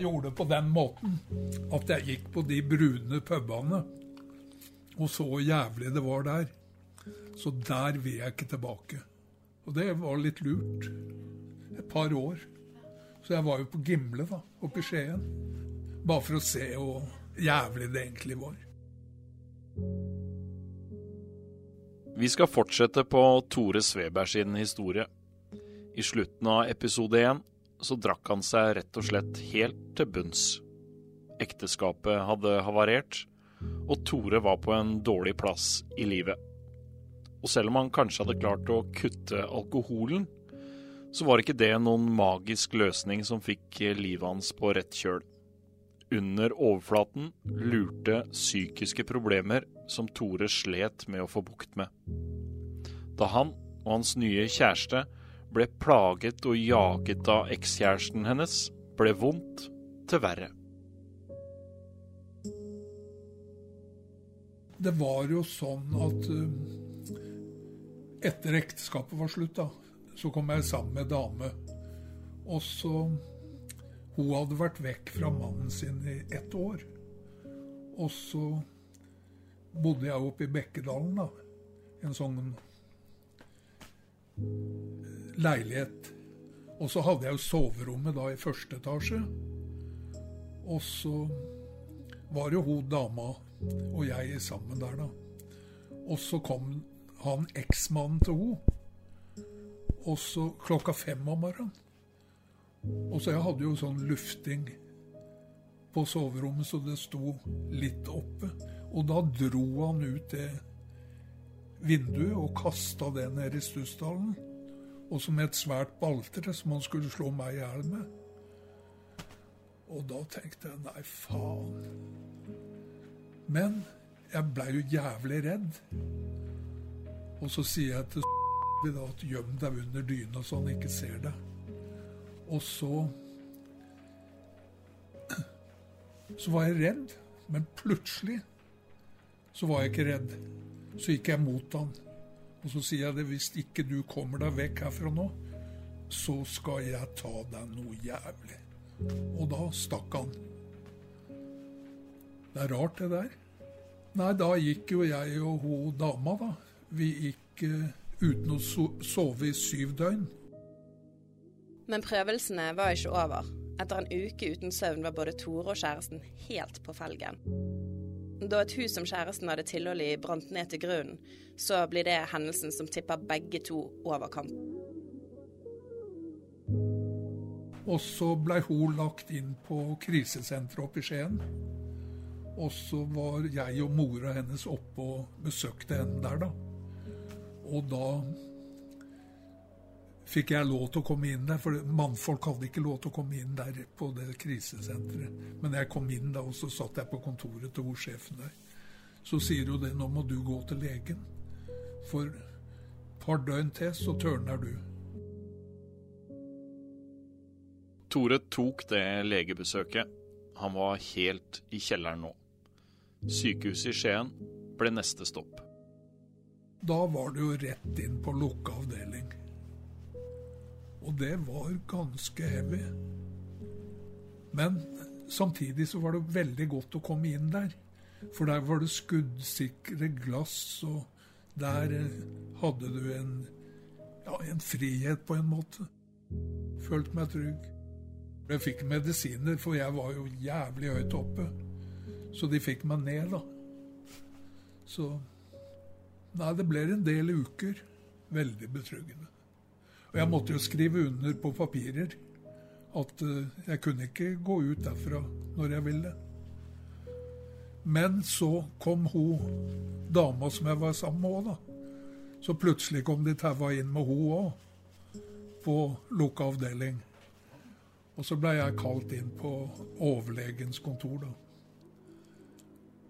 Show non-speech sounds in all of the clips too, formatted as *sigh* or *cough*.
jeg gjorde på den måten at jeg gikk på de brune pubene og så hvor jævlig det var der. Så der vil jeg ikke tilbake. Og det var litt lurt. Et par år. Så jeg var jo på Gimle, da, oppe i Skien. Bare for å se hvor jævlig det egentlig var. Vi skal fortsette på Tore Sveberg sin historie. I slutten av episode én så drakk han seg rett og slett helt til bunns. Ekteskapet hadde havarert, og Tore var på en dårlig plass i livet. Og selv om han kanskje hadde klart å kutte alkoholen, så var ikke det noen magisk løsning som fikk livet hans på rett kjøl. Under overflaten lurte psykiske problemer som Tore slet med å få bukt med. Da han og hans nye kjæreste ble plaget og jaget av ekskjæresten hennes, ble vondt til verre. Det var jo sånn at uh, etter ekteskapet var slutt, da, så kom jeg sammen med dame. Og så Hun hadde vært vekk fra mannen sin i ett år. Og så bodde jeg oppe i Bekkedalen, da. En sånn leilighet. Og så hadde jeg jo soverommet da i første etasje. Og så var jo hun dama og jeg sammen der, da. Og så kom han eksmannen til henne. Og så klokka fem om morgenen. Og så jeg hadde jo sånn lufting på soverommet, så det sto litt oppe. Og da dro han ut det vinduet og kasta det ned i Stussdalen. Og som et svært baltre som han skulle slå meg i hjel med. Og da tenkte jeg nei, faen. Men jeg blei jo jævlig redd. Og så sier jeg til *laughs* da at gjem deg under dyna så han ikke ser deg. Og så *clears throat* Så var jeg redd, men plutselig så var jeg ikke redd. Så gikk jeg mot han. Og så sier jeg det, hvis ikke du kommer deg vekk herfra nå, så skal jeg ta deg noe jævlig. Og da stakk han. Det er rart, det der. Nei, da gikk jo jeg og hun dama, da. Vi gikk uh, uten å so sove i syv døgn. Men prøvelsene var ikke over. Etter en uke uten søvn var både Tore og kjæresten helt på felgen. Da et hus som kjæresten hadde tilhold i brant ned til grunnen, så blir det hendelsen som tipper begge to over kanten. Og så blei hun lagt inn på krisesenteret oppe i Skien. Og så var jeg og mora hennes oppe og besøkte henne der, da. Og da fikk jeg lov til å komme inn der, for mannfolk hadde ikke lov til å komme inn der på det krisesenteret. Men jeg kom inn da, og så satt jeg på kontoret til sjefen der. Så sier hun det, nå må du gå til legen. For et par døgn til, så tørner du. Tore tok det legebesøket. Han var helt i kjelleren nå. Sykehuset i Skien ble neste stopp. Da var det jo rett inn på lukka avdeling. Og det var ganske heavy. Men samtidig så var det veldig godt å komme inn der. For der var det skuddsikre glass, og der hadde du en, ja, en frihet på en måte. Følte meg trygg. Jeg fikk medisiner, for jeg var jo jævlig høyt oppe. Så de fikk meg ned, da. Så Nei, det ble en del uker. Veldig betryggende. Og jeg måtte jo skrive under på papirer at uh, jeg kunne ikke gå ut derfra når jeg ville. Men så kom hun dama som jeg var sammen med òg, da. Så plutselig kom de taua inn med hun òg, på lukka avdeling. Og så blei jeg kalt inn på overlegens kontor, da.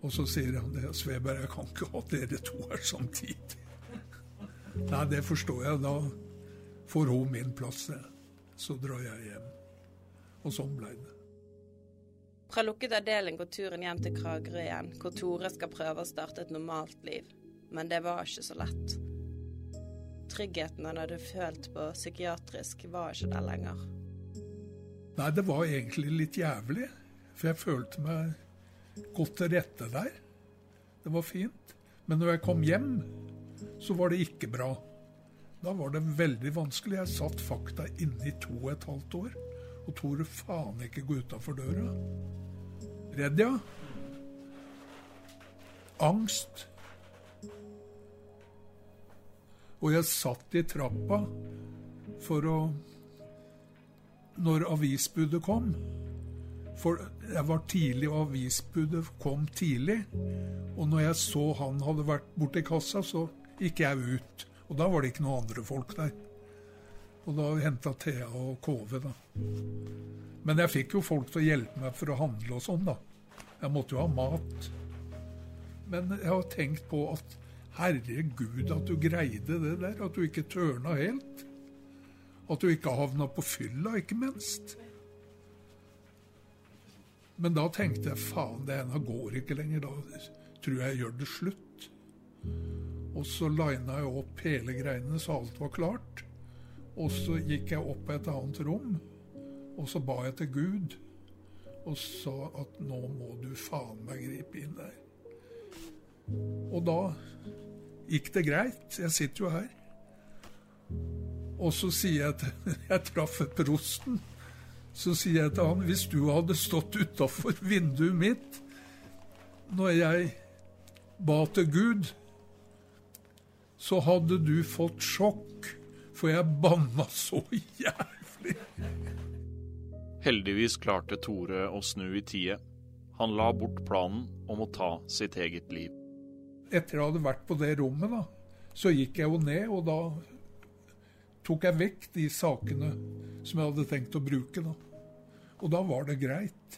Og så sier han det, Sveberg, jeg kan ikke ha dere to her samtidig. Nei, det forstår jeg. Da får hun min plass. Så drar jeg hjem. Og sånn ble det. Fra lukket avdeling går turen hjem til Kragerø igjen, hvor Tore skal prøve å starte et normalt liv. Men det var ikke så lett. Tryggheten han hadde følt på psykiatrisk, var ikke der lenger. Nei, det var egentlig litt jævlig. For jeg følte meg godt til rette der. Det var fint. Men når jeg kom hjem, så var det ikke bra. Da var det veldig vanskelig. Jeg satt fakta inne i to og et halvt år og torde faen ikke gå utafor døra. Redd, ja. Angst. Og jeg satt i trappa for å Når avisbudet kom For jeg var tidlig, og avisbudet kom tidlig. Og når jeg så han hadde vært borti kassa, så gikk jeg ut. Og da var det ikke noen andre folk der. Og da henta Thea og KV, da. Men jeg fikk jo folk til å hjelpe meg for å handle og sånn, da. Jeg måtte jo ha mat. Men jeg har tenkt på at herregud, at du greide det der. At du ikke tørna helt. At du ikke havna på fylla, ikke minst. Men da tenkte jeg faen, det ene går ikke lenger. Da tror jeg jeg gjør det slutt. Og så lina jeg opp hele greiene så alt var klart. Og så gikk jeg opp på et annet rom, og så ba jeg til Gud. Og sa at nå må du faen meg gripe inn der. Og da gikk det greit. Jeg sitter jo her. Og så sier jeg til *laughs* Jeg traff prosten. Så sier jeg til han hvis du hadde stått utafor vinduet mitt når jeg ba til Gud, så hadde du fått sjokk, for jeg banna så jævlig. Heldigvis klarte Tore å snu i tide. Han la bort planen om å ta sitt eget liv. Etter jeg hadde vært på det rommet, da, så gikk jeg jo ned, og da tok jeg vekk de sakene som jeg hadde tenkt å bruke. da. Og da var det greit.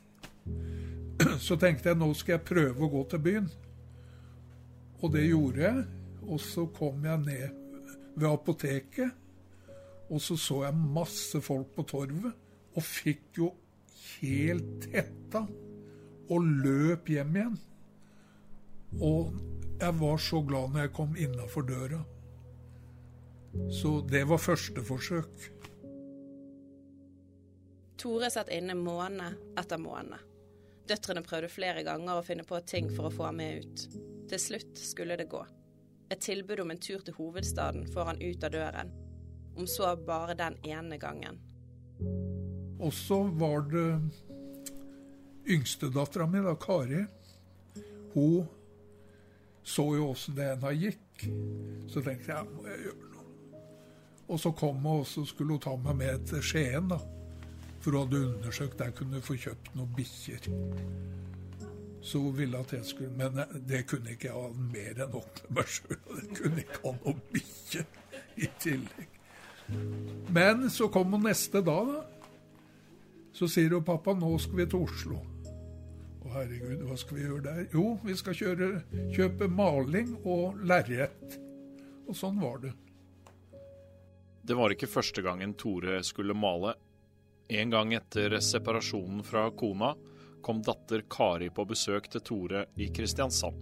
*clears throat* Så tenkte jeg nå skal jeg prøve å gå til byen. Og det gjorde jeg. Og så kom jeg ned ved apoteket, og så så jeg masse folk på torvet. Og fikk jo helt hetta. Og løp hjem igjen. Og jeg var så glad når jeg kom innafor døra. Så det var første forsøk. Tore satt inne måned etter måned. Døtrene prøvde flere ganger å finne på ting for å få ham med ut. Til slutt skulle det gå. Et tilbud om en tur til hovedstaden får han ut av døren. Om så bare den ene gangen. Og så var det yngstedattera mi, da, Kari. Hun så jo åssen det ena gikk. Så tenkte jeg må jeg gjøre noe. Og så kom hun, og så skulle hun ta meg med til Skien, da. For hun hadde undersøkt der kunne få kjøpt noen bikkjer. Så hun ville at jeg skulle Men det kunne ikke jeg ha mer enn nok med meg sjøl. Det kunne ikke ha noe bikkje i tillegg. Men så kom hun neste dag, da. Så sier hun pappa, nå skal vi til Oslo. Å herregud, hva skal vi gjøre der? Jo, vi skal kjøre, kjøpe maling og lerret. Og sånn var det. Det var ikke første gangen Tore skulle male. En gang etter separasjonen fra kona kom datter Kari på besøk til Tore i Kristiansand.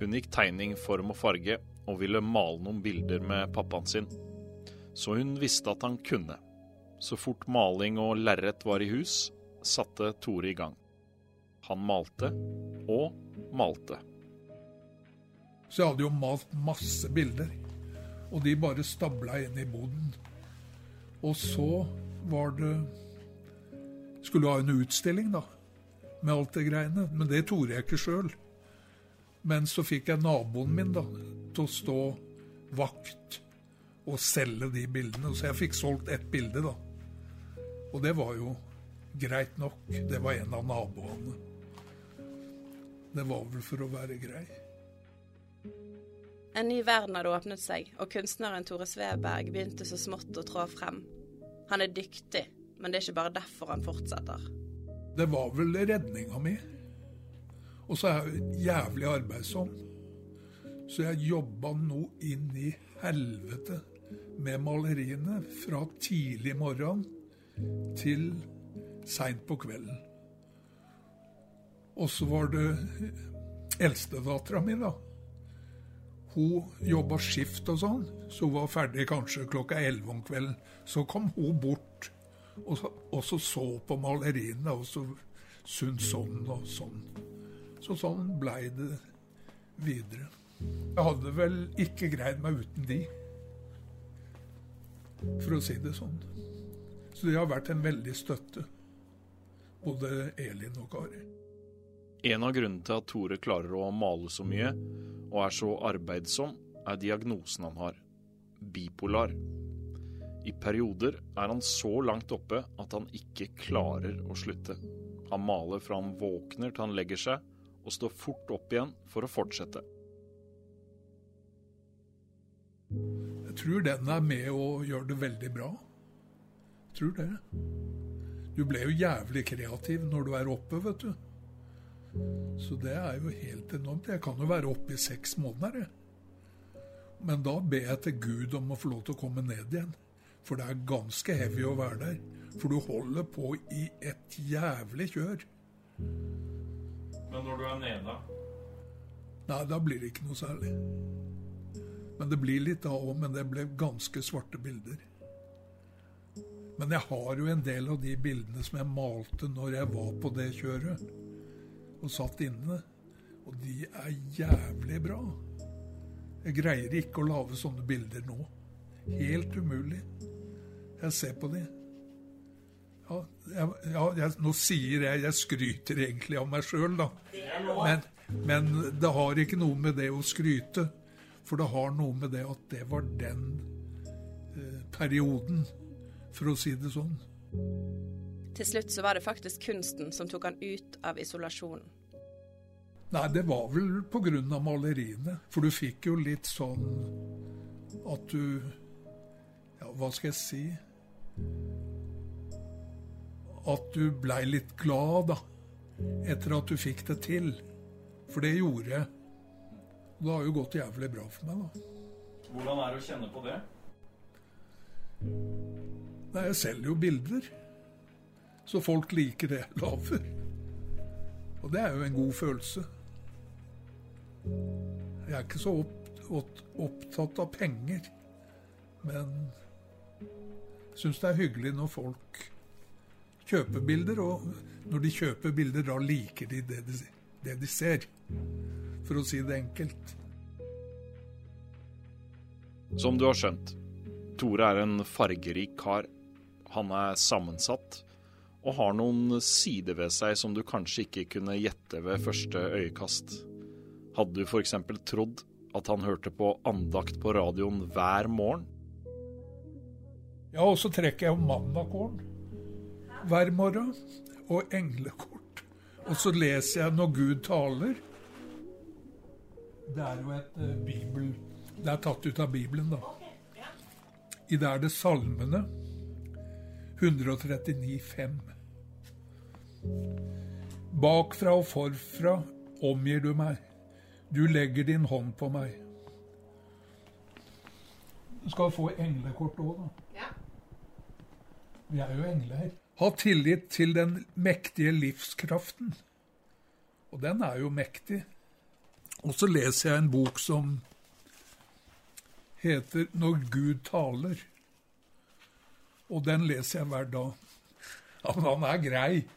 Hun gikk tegning, form og farge, og ville male noen bilder med pappaen sin. Så hun visste at han kunne. Så fort maling og lerret var i hus, satte Tore i gang. Han malte og malte. Så jeg hadde jo malt masse bilder, og de bare stabla inn i boden. Og så var det Skulle ha en utstilling, da, med alt det greiene. Men det torde jeg ikke sjøl. Men så fikk jeg naboen min da, til å stå vakt og selge de bildene. Så jeg fikk solgt ett bilde, da. Og det var jo greit nok. Det var en av naboene. Det var vel for å være grei. En ny verden hadde åpnet seg, og kunstneren Tore Sveberg begynte så smått å trå frem. Han er dyktig, men det er ikke bare derfor han fortsetter. Det var vel redninga mi. Og så er jeg jævlig arbeidsom. Så jeg jobba nå inn i helvete med maleriene fra tidlig morgen til seint på kvelden. Og så var det eldstedattera mi, da. Hun jobba skift og sånn, så hun var ferdig kanskje klokka elleve om kvelden. Så kom hun bort Og så, også så på maleriene og så syntes sånn og sånn. Så sånn blei det videre. Jeg hadde vel ikke greid meg uten de, for å si det sånn. Så de har vært en veldig støtte, både Elin og Kari. En av grunnene til at Tore klarer å male så mye og er så arbeidsom, er diagnosen han har bipolar. I perioder er han så langt oppe at han ikke klarer å slutte. Han maler fra han våkner til han legger seg, og står fort opp igjen for å fortsette. Jeg tror den er med å gjøre det veldig bra. Jeg tror det. Du ble jo jævlig kreativ når du er oppe, vet du. Så det er jo helt enormt. Jeg kan jo være oppe i seks måneder, jeg. Men da ber jeg til Gud om å få lov til å komme ned igjen. For det er ganske heavy å være der. For du holder på i et jævlig kjør. Men når du er nede? Nei, da blir det ikke noe særlig. Men det blir litt da òg, men det ble ganske svarte bilder. Men jeg har jo en del av de bildene som jeg malte når jeg var på det kjøret og satt inne. Og de er jævlig bra. Jeg greier ikke å lage sånne bilder nå. Helt umulig. Jeg ser på de. Ja, jeg, ja jeg, nå sier jeg Jeg skryter egentlig av meg sjøl, da. Men, men, det har ikke noe med det å skryte. For det har noe med det at det var den eh, perioden, for å si det sånn. Til slutt så var det faktisk kunsten som tok han ut av isolasjonen. Nei, det var vel av maleriene. For du fikk jo litt sånn at du Ja, hva skal jeg si? At du blei litt glad, da. Etter at du fikk det til. For det gjorde jeg. Det har jo gått jævlig bra for meg, da. Hvordan er det å kjenne på det? Nei, jeg selger jo bilder. Så folk liker det jeg lager. Og det er jo en god følelse. Jeg er ikke så opp, opptatt av penger, men syns det er hyggelig når folk kjøper bilder, og når de kjøper bilder, da liker de det de, det de ser. For å si det enkelt. Som du har skjønt, Tore er en fargerik kar. Han er sammensatt og har noen sider ved seg som du kanskje ikke kunne gjette ved første øyekast. Hadde du f.eks. trodd at han hørte på andakt på radioen hver morgen? Ja, og så trekker jeg jo mandagkåren hver morgen. Og englekort. Og så leser jeg når Gud taler. Det er jo et uh, bibel Det er tatt ut av Bibelen, da. I det er det salmene. 139,5. Bakfra og forfra omgir du meg. Du legger din hånd på meg. Du skal få englekort òg, da. Vi er jo engler. Ha tillit til den mektige livskraften. Og den er jo mektig. Og så leser jeg en bok som heter 'Når Gud taler'. Og den leser jeg hver dag. Ja, men han er grei.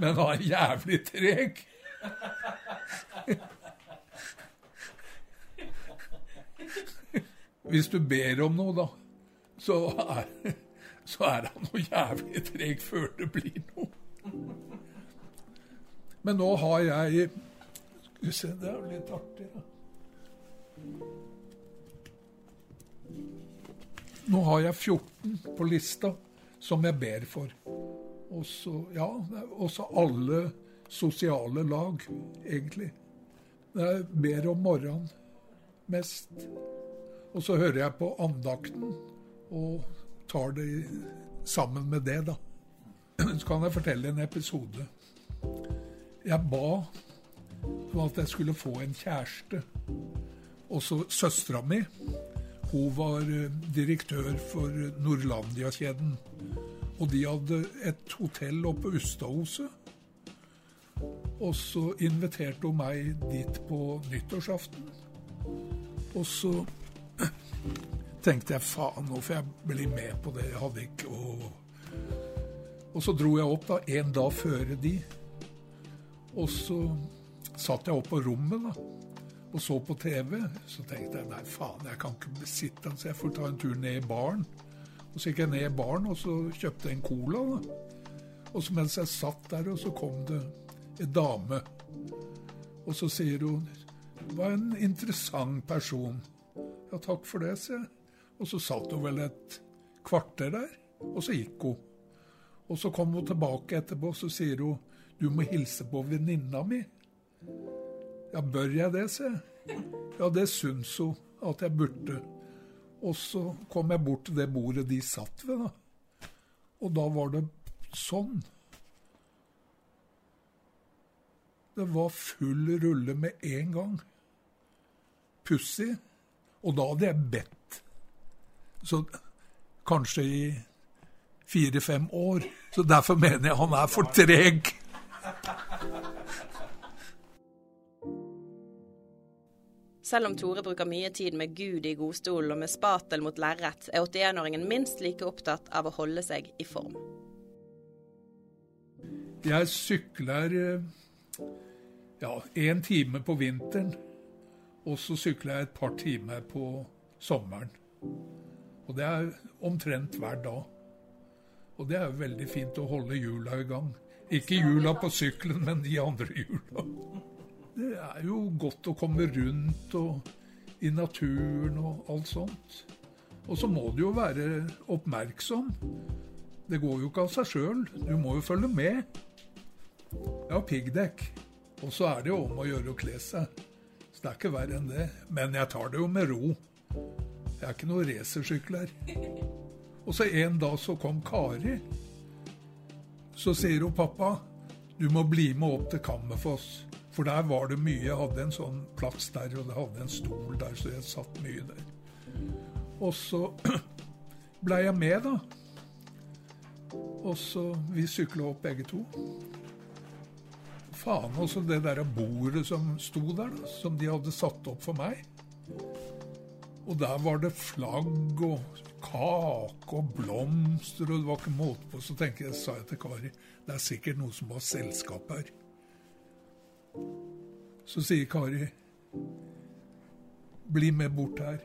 Men han er jævlig treg. Hvis du ber om noe, da, så er, så er han noe jævlig treg før det blir noe. Men nå har jeg Skal vi se, det er jo litt artig, da. Nå har jeg 14 på lista som jeg ber for. Også, ja, også alle sosiale lag, egentlig. Jeg ber om morgenen mest. Og så hører jeg på andakten og tar det sammen med det, da. *clears throat* Så kan jeg fortelle en episode. Jeg ba om at jeg skulle få en kjæreste. Og så søstera mi. Hun var eh, direktør for Norlandia-kjeden. Og de hadde et hotell oppe på Ustadhuset. Og så inviterte hun meg dit på nyttårsaften. Og så *clears throat* tenkte jeg faen, nå får jeg bli med på det. Jeg hadde ikke og Og så dro jeg opp da, en dag før de. Og så satt jeg opp på rommet da, og så på TV. Så tenkte jeg nei, faen, jeg kan ikke besitte den, så jeg får ta en tur ned i baren. Og så gikk jeg ned i baren og så kjøpte jeg en cola. da. Og så mens jeg satt der, og så kom det en dame. Og så sier hun 'Hva en interessant person. Ja, takk for det, sier jeg. Og så satt hun vel et kvarter der, og så gikk hun. Og så kom hun tilbake etterpå, og så sier hun du må hilse på venninna mi. Ja, bør jeg det, sier jeg. Ja, det syns hun at jeg burde. Og så kom jeg bort til det bordet de satt ved, da. Og da var det sånn. Det var full rulle med en gang. Pussig. Og da hadde jeg bedt. Så kanskje i fire-fem år. Så derfor mener jeg han er for treg. Selv om Tore bruker mye tid med Gud i godstolen og med spatel mot lerret, er 81-åringen minst like opptatt av å holde seg i form. Jeg sykler ja, én time på vinteren, og så sykler jeg et par timer på sommeren. Og det er omtrent hver dag. Og det er jo veldig fint å holde hjula i gang. Ikke hjula på sykkelen, men de andre hjula. Det er jo godt å komme rundt og i naturen og alt sånt. Og så må du jo være oppmerksom. Det går jo ikke av seg sjøl. Du må jo følge med. Jeg har piggdekk. Og så er det jo om å gjøre å kle seg. Så det er ikke verre enn det. Men jeg tar det jo med ro. Jeg er ikke noen her. Og så en dag så kom Kari. Så sier hun pappa, du må bli med opp til Kammerfoss. For der var det mye. Jeg hadde en sånn plass der, og jeg hadde en stol der, så jeg satt mye der. Og så *clears throat* blei jeg med, da. Og så Vi sykla opp begge to. Faen også det der bordet som sto der, da, som de hadde satt opp for meg. Og der var det flagg og kake og blomster, og det var ikke måte på. Så tenker jeg, sa jeg til Kari, det er sikkert noen som har selskap her. Så sier Kari bli med bort her.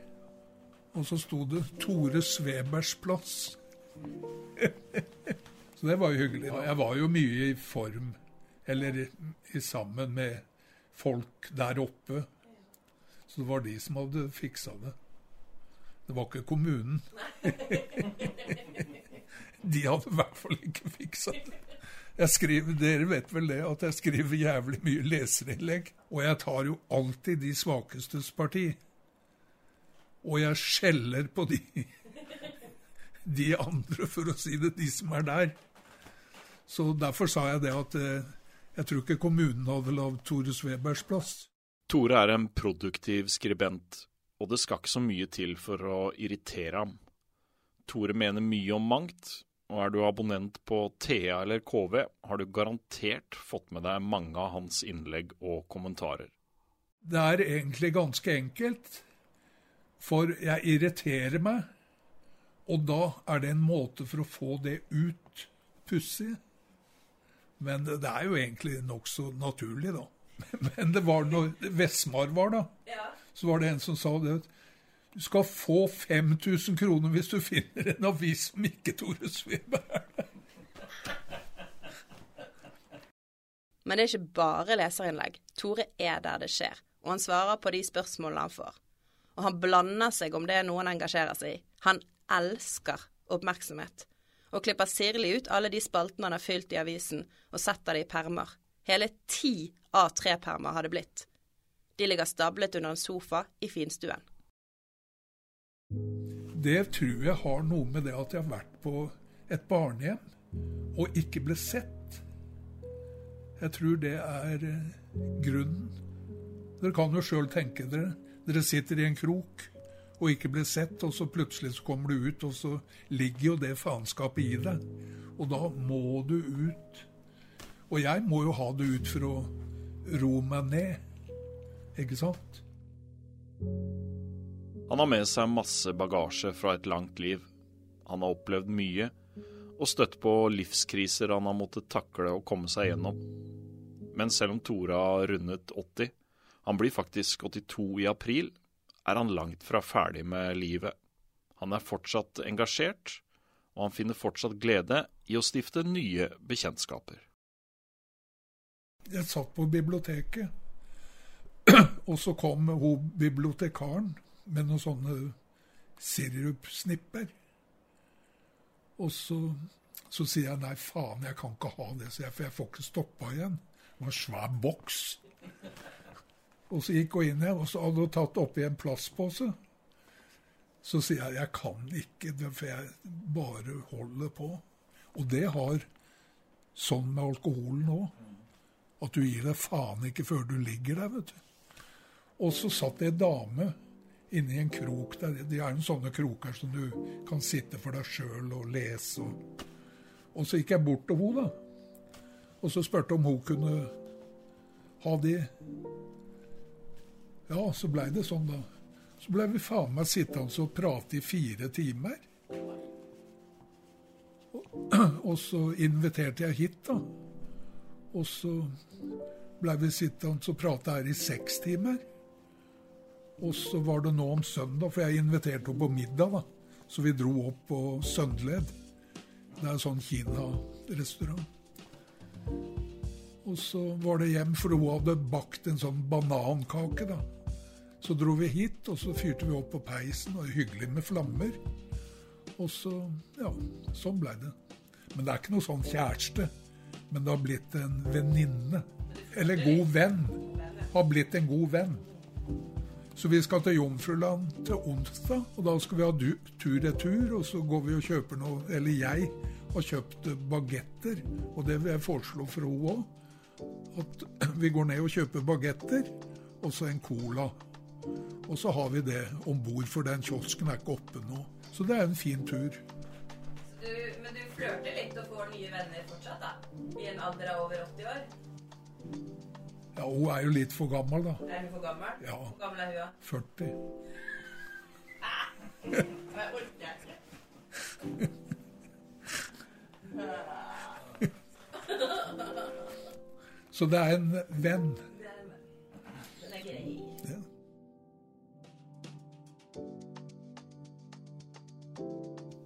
Og så sto det Tore Svebers plass. *laughs* så det var jo hyggelig. Jeg var jo mye i form, eller i, sammen med folk der oppe. Så det var de som hadde fiksa det. Det var ikke kommunen. *laughs* de hadde i hvert fall ikke fiksa det. Jeg skriver, Dere vet vel det, at jeg skriver jævlig mye leserinnlegg. Og jeg tar jo alltid de svakestes parti. Og jeg skjeller på de, *laughs* de andre, for å si det, de som er der. Så derfor sa jeg det at eh, jeg tror ikke kommunen hadde lagd Tore Svebers plass. Tore er en produktiv skribent, og det skal ikke så mye til for å irritere ham. Tore mener mye om mangt, og er du abonnent på Thea eller KV, har du garantert fått med deg mange av hans innlegg og kommentarer. Det er egentlig ganske enkelt, for jeg irriterer meg, og da er det en måte for å få det ut pussig. Men det er jo egentlig nokså naturlig, da. *laughs* Men det var når Vestmar var, da, så var det en som sa det. Du skal få 5000 kroner hvis du finner en avis som ikke Tore Sveberg er Men det er ikke bare leserinnlegg. Tore er der det skjer, og han svarer på de spørsmålene han får. Og han blander seg om det noen engasjerer seg i. Han elsker oppmerksomhet, og klipper sirlig ut alle de spaltene han har fylt i avisen, og setter det i permer. Hele ti A3-permer har det blitt. De ligger stablet under en sofa i finstuen. Det tror jeg har noe med det at jeg har vært på et barnehjem og ikke ble sett. Jeg tror det er eh, grunnen. Dere kan jo sjøl tenke dere. Dere sitter i en krok og ikke blir sett, og så plutselig så kommer du ut, og så ligger jo det faenskapet i deg. Og da må du ut. Og jeg må jo ha det ut for å roe meg ned. Ikke sant? Han har med seg masse bagasje fra et langt liv. Han har opplevd mye, og støtt på livskriser han har måttet takle og komme seg gjennom. Men selv om Tore har rundet 80, han blir faktisk 82 i april, er han langt fra ferdig med livet. Han er fortsatt engasjert, og han finner fortsatt glede i å stifte nye bekjentskaper. Jeg satt på biblioteket, *clears throat* og så kom hun bibliotekaren med noen sånne sirupsnipper. Og så, så, sier jeg nei, faen, jeg kan ikke ha det, jeg, for jeg får ikke stoppa igjen. Det var en svær boks. Og så gikk hun inn igjen, og så hadde hun tatt oppi en plastpose. Så sier jeg jeg kan ikke, for jeg bare holder på. Og det har sånn med alkoholen òg. At du gir deg faen ikke før du ligger der, vet du. Og så satt det ei dame inni en krok der. De er jo sånne kroker som du kan sitte for deg sjøl og lese. Og, og så gikk jeg bort til henne, da. Og så spurte om hun kunne ha de. Ja, så blei det sånn, da. Så blei vi faen meg sittende og prate i fire timer. Og, og så inviterte jeg hit, da. Og så blei vi sittende og prate her i seks timer. Og så var det nå om søndag, for jeg inviterte henne på middag. da. Så vi dro opp på Søndled. Det er en sånn Kina-restaurant. Og så var det hjem, for hun hadde bakt en sånn banankake. da. Så dro vi hit, og så fyrte vi opp på peisen. Og hyggelig med flammer. Og så Ja, sånn blei det. Men det er ikke noe sånn kjæreste. Men det har blitt en venninne. Eller god venn. Har blitt en god venn. Så vi skal til Jomfruland til onsdag, og da skal vi ha tur-retur. Og så går vi og kjøper noe, eller jeg har kjøpt bagetter, og det vil jeg foreslå for henne òg. At *clears throat* vi går ned og kjøper bagetter, og så en cola. Og så har vi det om bord, for den kiosken er ikke oppe nå. Så det er en fin tur. Du, men du flørter litt og får nye venner fortsatt, da? I en alder av over 80 år? Ja, hun er jo litt for gammel, da. Er hun for gammel? Ja. Hvor gammel er hun, da? 40. Jeg orker ikke. Så det er en venn. Den er grei. Ja.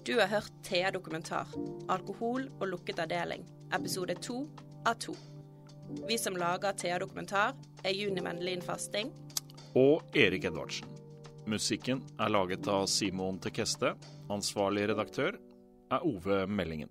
Du har hørt Thea Dokumentar, alkohol og lukket avdeling, episode to av to. Vi som lager Thea Dokumentar, er Juni Mendelin Fasting. Og Erik Edvardsen. Musikken er laget av Simon Tekeste. Ansvarlig redaktør er Ove Meldingen.